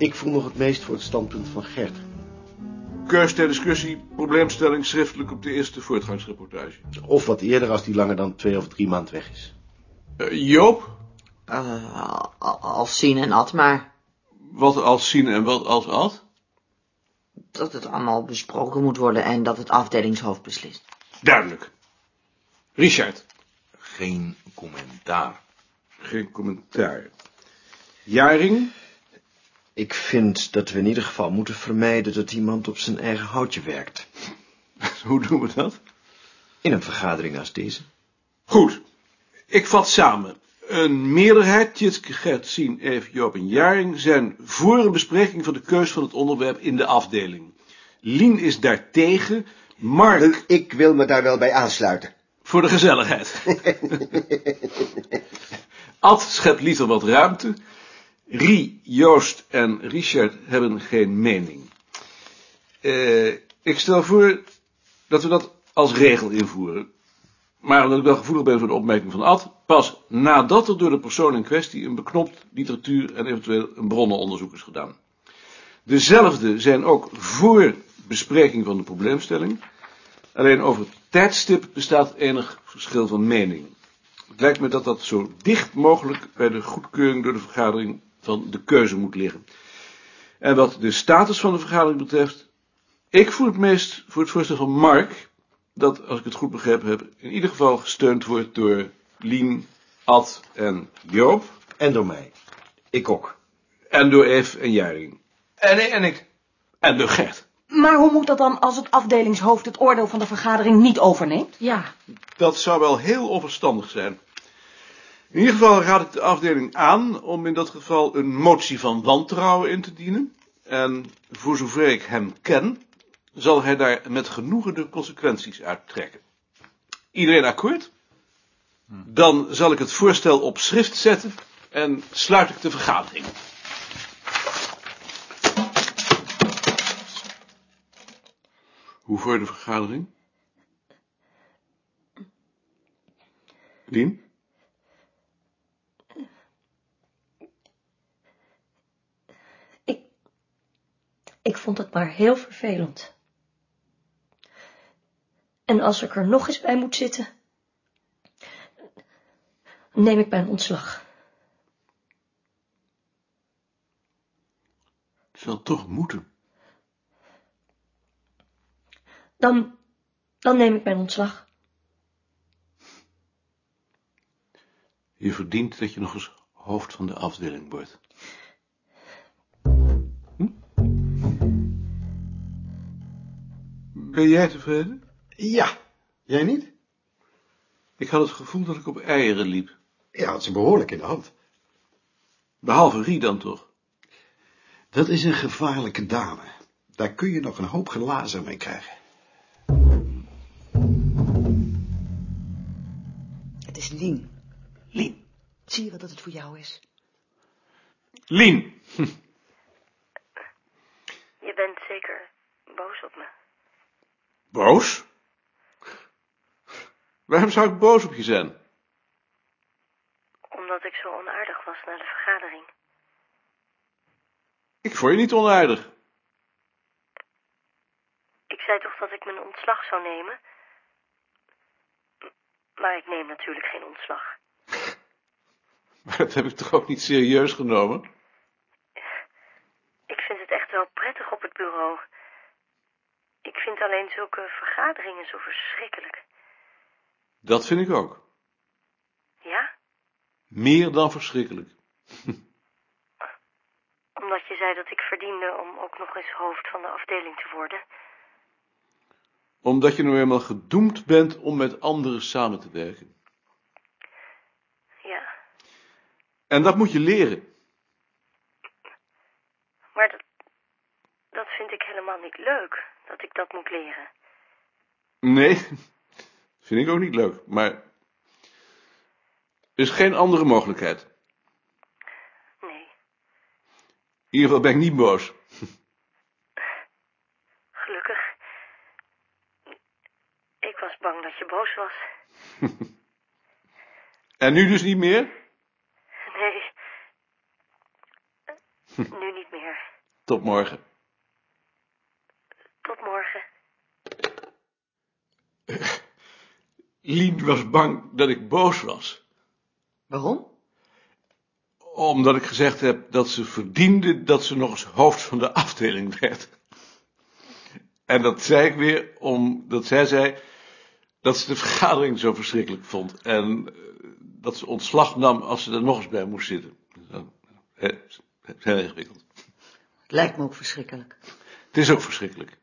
Ik voel nog het meest voor het standpunt van Gert. Keus ter discussie, probleemstelling schriftelijk op de eerste voortgangsreportage. Of wat eerder als die langer dan twee of drie maand weg is. Eh, Joop, Eh, al- als zien en at, maar wat als zien en wat als ad? dat het allemaal besproken moet worden en dat het afdelingshoofd beslist. Duidelijk. Richard, Geen commentaar. geen commentaar. Jaring, Ik vind dat we in ieder geval moeten vermijden dat iemand op zijn eigen houtje werkt. hoe doen we dat? In een vergadering als deze. Goed, ik vat samen. Een meerderheid, Tjitske, Gert, Sien, Eve, Joop en Jaring, zijn voor een bespreking van de keus van het onderwerp in de afdeling. Lien is daartegen, Mark Ik wil me daar wel bij aansluiten. voor de gezelligheid. Ad schept liever wat ruimte. Rie, Joost en Richard hebben geen mening. Eh, ik stel voor dat we dat als regel invoeren. Maar omdat ik wel gevoelig ben voor de opmerking van Ad, pas nadat er door de persoon in kwestie een beknopt literatuur en eventueel een bronnenonderzoek is gedaan. Dezelfde zijn ook voor bespreking van de probleemstelling. Alleen over het tijdstip bestaat enig verschil van mening. Het lijkt me dat dat zo dicht mogelijk bij de goedkeuring door de vergadering van de keuze moet liggen. En wat de status van de vergadering betreft, ik voel het meest voor het voorstel van Mark, dat, als ik het goed begrepen heb, in ieder geval gesteund wordt door Lien, Ad en Joop, En door mij. Ik ook. en door Eve en Jaring, En, en ik. en door Gert. Maar hoe moet dat dan als het afdelingshoofd het oordeel van de vergadering niet overneemt? Ja, Dat zou wel heel onverstandig zijn. In ieder geval raad ik de afdeling aan om in dat geval een motie van wantrouwen in te dienen. En voor zover ik hem ken, zal hij daar met genoegen de consequenties uit trekken. Iedereen akkoord? Dan zal ik het voorstel op schrift zetten en sluit ik de vergadering. Hoe voor de vergadering? Lien? Ik vond het maar heel vervelend. En als ik er nog eens bij moet zitten, neem ik mijn ontslag. Het zal toch moeten. Dan, dan neem ik mijn ontslag. Je verdient dat je nog eens hoofd van de afdeling wordt. Ben jij tevreden? Ja, jij niet? Ik had het gevoel dat ik op eieren liep. Ja, had ze behoorlijk in de hand. Behalve Rie dan toch. Dat is een gevaarlijke dame. Daar kun je nog een hoop glazen mee krijgen. Het is Lien. Lien. Zie je wel dat het voor jou is? Lien. Je bent zeker boos op me. Boos? Waarom zou ik boos op je zijn? Omdat ik zo onaardig was na de vergadering. Ik vond je niet onaardig. Ik zei toch dat ik mijn ontslag zou nemen? Maar ik neem natuurlijk geen ontslag. Maar dat heb ik toch ook niet serieus genomen? Ik vind het echt wel prettig op het bureau. Ik vind alleen zulke vergaderingen zo verschrikkelijk. Dat vind ik ook. Ja? Meer dan verschrikkelijk. Omdat je zei dat ik verdiende om ook nog eens hoofd van de afdeling te worden. Omdat je nu eenmaal gedoemd bent om met anderen samen te werken. Ja, En dat moet je leren. maar dat, dat vind ik helemaal niet leuk, dat ik dat moet leren. Nee, vind ik ook niet leuk, maar er is geen andere mogelijkheid. Nee, In ieder geval ben ik niet boos. gelukkig. Ik was bang dat je boos was. En nu dus niet meer? Nee. Nu niet meer. Tot morgen. Tot morgen. Lien was bang dat ik boos was. Waarom? Omdat ik gezegd heb dat ze verdiende dat ze nog eens hoofd van de afdeling werd. En dat zei ik weer omdat zij zei dat ze de vergadering zo verschrikkelijk vond. En eh, dat ze ontslag nam als ze er nog eens bij moest zitten. Hè, Heel ingewikkeld. Lijkt me ook verschrikkelijk. Het is ook verschrikkelijk.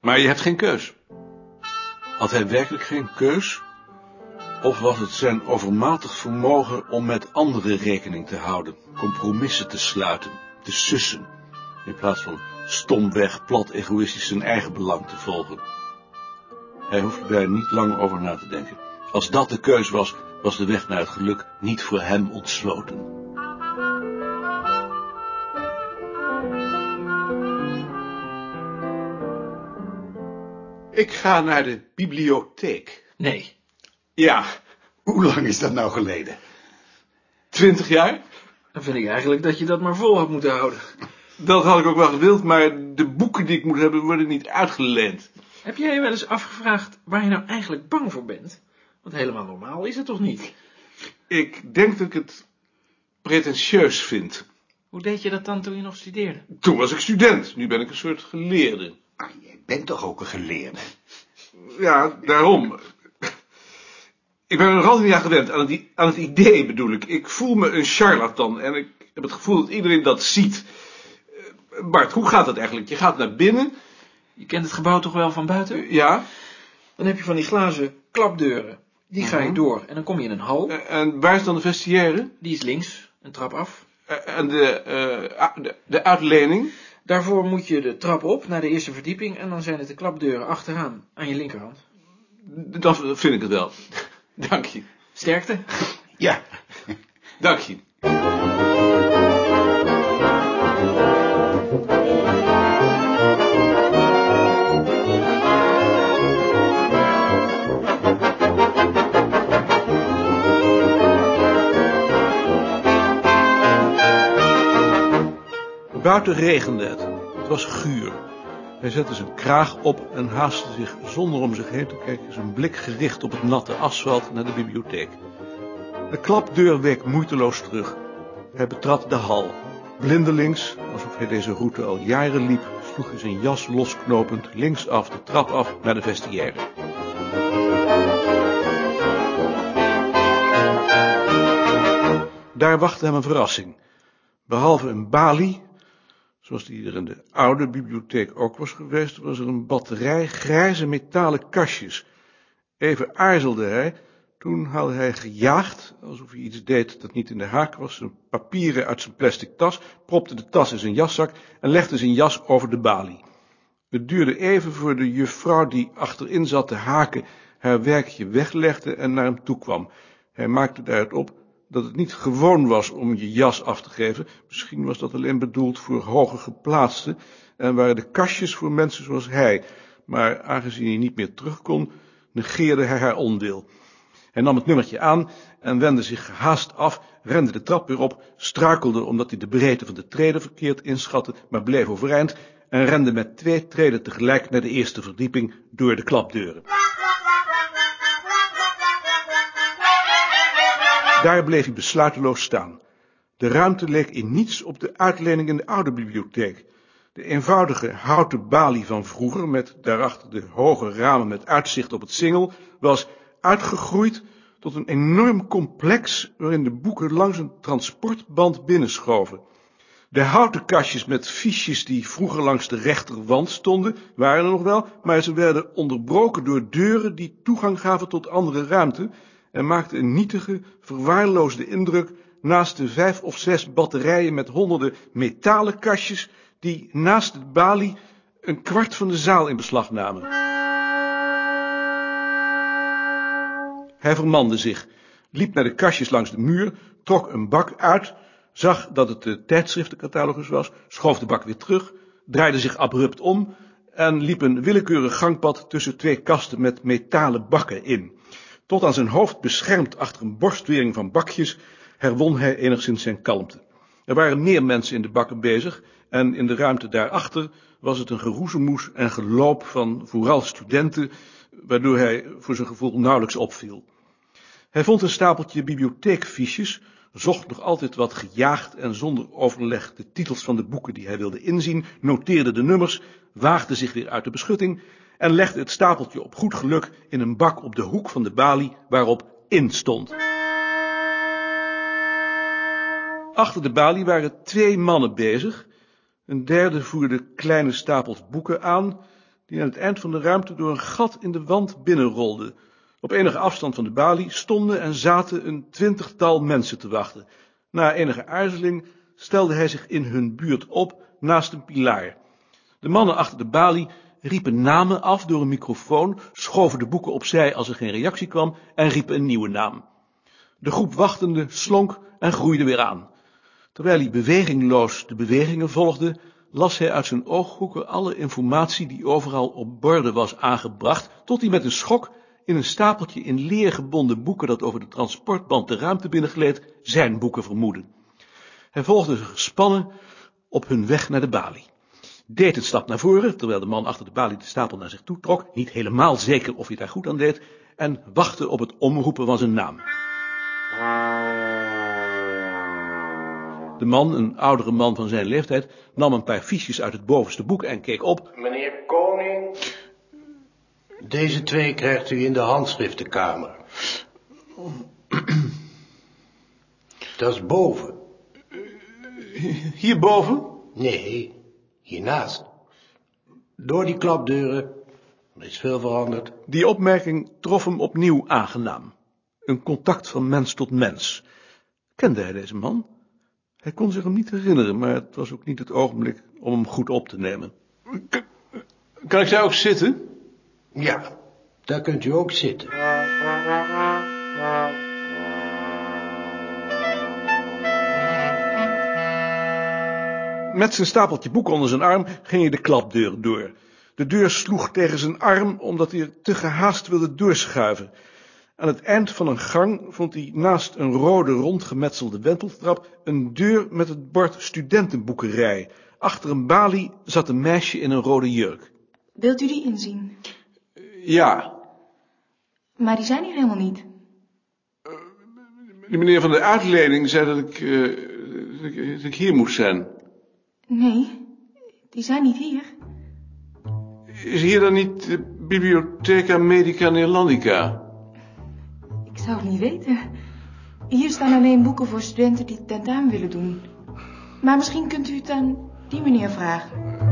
Maar je hebt geen keus. Had hij werkelijk geen keus? Of was het zijn overmatig vermogen om met anderen rekening te houden, compromissen te sluiten, te sussen, in plaats van stomweg, plat egoïstisch zijn eigen belang te volgen? Hij hoefde daar niet lang over na te denken. Als dat de keus was, was de weg naar het geluk niet voor hem ontsloten. Ik ga naar de bibliotheek. Nee. Ja, Hoe lang is dat nou geleden? twintig jaar. Dan vind ik eigenlijk dat je dat maar vol had moeten houden. Dat had ik ook wel gewild, maar de boeken die ik moet hebben worden niet uitgeleend. Heb jij je wel eens afgevraagd waar je nou eigenlijk bang voor bent? Want helemaal normaal is het toch niet? Ik denk dat ik het pretentieus vind. Hoe deed je dat dan toen je nog studeerde? Toen was ik student, nu ben ik een soort geleerde. Ah, jij bent toch ook een geleerde? Ja, daarom. Ik ben er nog altijd niet aan gewend, aan het, aan het idee bedoel ik. Ik voel me een charlatan en ik heb het gevoel dat iedereen dat ziet. Eh, Bart, hoe gaat dat eigenlijk? Je gaat naar binnen, Je kent het gebouw toch wel van buiten? ja, Dan heb je van die glazen klapdeuren. Die ga je door en dan kom je in een hal. eh, en waar is dan de vestiaire? Die is links, een trap af. Eh, En de, eh, de, de uitlening? Daarvoor moet je de trap op naar de eerste verdieping en dan zijn het de klapdeuren achteraan aan je linkerhand. Dan vind ik het wel. Dank je. Sterkte. Ja. Dank je. Buiten regende het. Het was guur. Hij zette zijn kraag op en haastte zich zonder om zich heen te kijken zijn blik gericht op het natte asfalt naar de bibliotheek. De klapdeur week moeiteloos terug. Hij betrad de hal. Blindelings, alsof hij deze route al jaren liep, sloeg hij zijn jas losknopend linksaf de trap af naar de vestiaire. Daar wachtte hem een verrassing. Behalve een balie, zoals die er in de oude bibliotheek ook was geweest, was er een batterij grijze metalen kastjes. Even aarzelde hij, toen haalde hij gejaagd, alsof hij iets deed dat niet in de haak was, zijn papieren uit zijn plastic tas, propte de tas in zijn jaszak en legde zijn jas over de balie. Het duurde even voor de juffrouw die achterin zat te haken haar werkje weglegde en naar hem toe kwam. Hij maakte daaruit op dat het niet gewoon was om je jas af te geven. Misschien was dat alleen bedoeld voor hoger geplaatsten en waren de kastjes voor mensen zoals hij. Maar aangezien hij niet meer terug kon, negeerde hij haar onwil. Hij nam het nummertje aan en wendde zich gehaast af, rende de trap weer op, struikelde omdat hij de breedte van de treden verkeerd inschatte, maar bleef overeind en rende met twee treden tegelijk naar de eerste verdieping door de klapdeuren. Daar bleef hij besluiteloos staan. De ruimte leek in niets op de uitlening in de oude bibliotheek. De eenvoudige houten balie van vroeger, met daarachter de hoge ramen met uitzicht op het singel, was uitgegroeid tot een enorm complex waarin de boeken langs een transportband binnenschoven. De houten kastjes met fiches die vroeger langs de rechterwand stonden, waren er nog wel, maar ze werden onderbroken door deuren die toegang gaven tot andere ruimte en maakten een nietige, verwaarloosde indruk naast de vijf of zes batterijen met honderden metalen kastjes die naast de balie een kwart van de zaal in beslag namen. Hij vermande zich, liep naar de kastjes langs de muur, trok een bak uit, zag dat het de tijdschriftencatalogus was, schoof de bak weer terug, draaide zich abrupt om en liep een willekeurig gangpad tussen twee kasten met metalen bakken in. Tot aan zijn hoofd beschermd achter een borstwering van bakjes, herwon hij enigszins zijn kalmte. Er waren meer mensen in de bakken bezig en in de ruimte daarachter was het een geroezemoes en geloop van vooral studenten, waardoor hij voor zijn gevoel nauwelijks opviel. Hij vond een stapeltje bibliotheekfiches, zocht nog altijd wat gejaagd en zonder overleg de titels van de boeken die hij wilde inzien, noteerde de nummers, waagde zich weer uit de beschutting en legde het stapeltje op goed geluk in een bak op de hoek van de balie waarop in stond. Achter de balie waren twee mannen bezig. Een derde voerde kleine stapels boeken aan, die aan het eind van de ruimte door een gat in de wand binnenrolden. Op enige afstand van de balie stonden en zaten een twintigtal mensen te wachten. Na enige aarzeling stelde hij zich in hun buurt op, naast een pilaar. De mannen achter de balie riepen namen af door een microfoon, schoven de boeken opzij als er geen reactie kwam en riepen een nieuwe naam. De groep wachtende slonk en groeide weer aan. Terwijl hij bewegingloos de bewegingen volgde, las hij uit zijn ooghoeken alle informatie die overal op borden was aangebracht, tot hij met een schok in een stapeltje in leer gebonden boeken dat over de transportband de ruimte binnengleed, zijn boeken vermoedde. Hij volgde ze gespannen op hun weg naar de balie. Deed een stap naar voren, terwijl de man achter de balie de stapel naar zich toe trok, niet helemaal zeker of hij daar goed aan deed, en wachtte op het omroepen van zijn naam. De man, een oudere man van zijn leeftijd, nam een paar fiches uit het bovenste boek en keek op. Meneer Koning. Deze twee krijgt u in de handschriftenkamer. Dat is boven. Hierboven? Nee, hiernaast. Door die klapdeuren. Er is veel veranderd. Die opmerking trof hem opnieuw aangenaam. Een contact van mens tot mens. Kende hij deze man? Hij kon zich hem niet herinneren, maar het was ook niet het ogenblik om hem goed op te nemen. Kan ik daar ook zitten? Ja, daar kunt u ook zitten. Met zijn stapeltje boeken onder zijn arm ging hij de klapdeur door. De deur sloeg tegen zijn arm, omdat hij er te gehaast wilde doorschuiven. Aan het eind van een gang vond hij naast een rode rondgemetselde wenteltrap een deur met het bord studentenboekerij. Achter een balie zat een meisje in een rode jurk. Wilt u die inzien? Ja, Maar die zijn hier helemaal niet. de meneer van de uitlening zei dat ik, eh, dat ik, dat ik hier moest zijn. Nee, die zijn niet hier. Is hier dan niet de Bibliotheca Medica Neerlandica? Ik zou het niet weten. Hier staan alleen boeken voor studenten die tentamen willen doen. Maar misschien kunt u het aan die meneer vragen.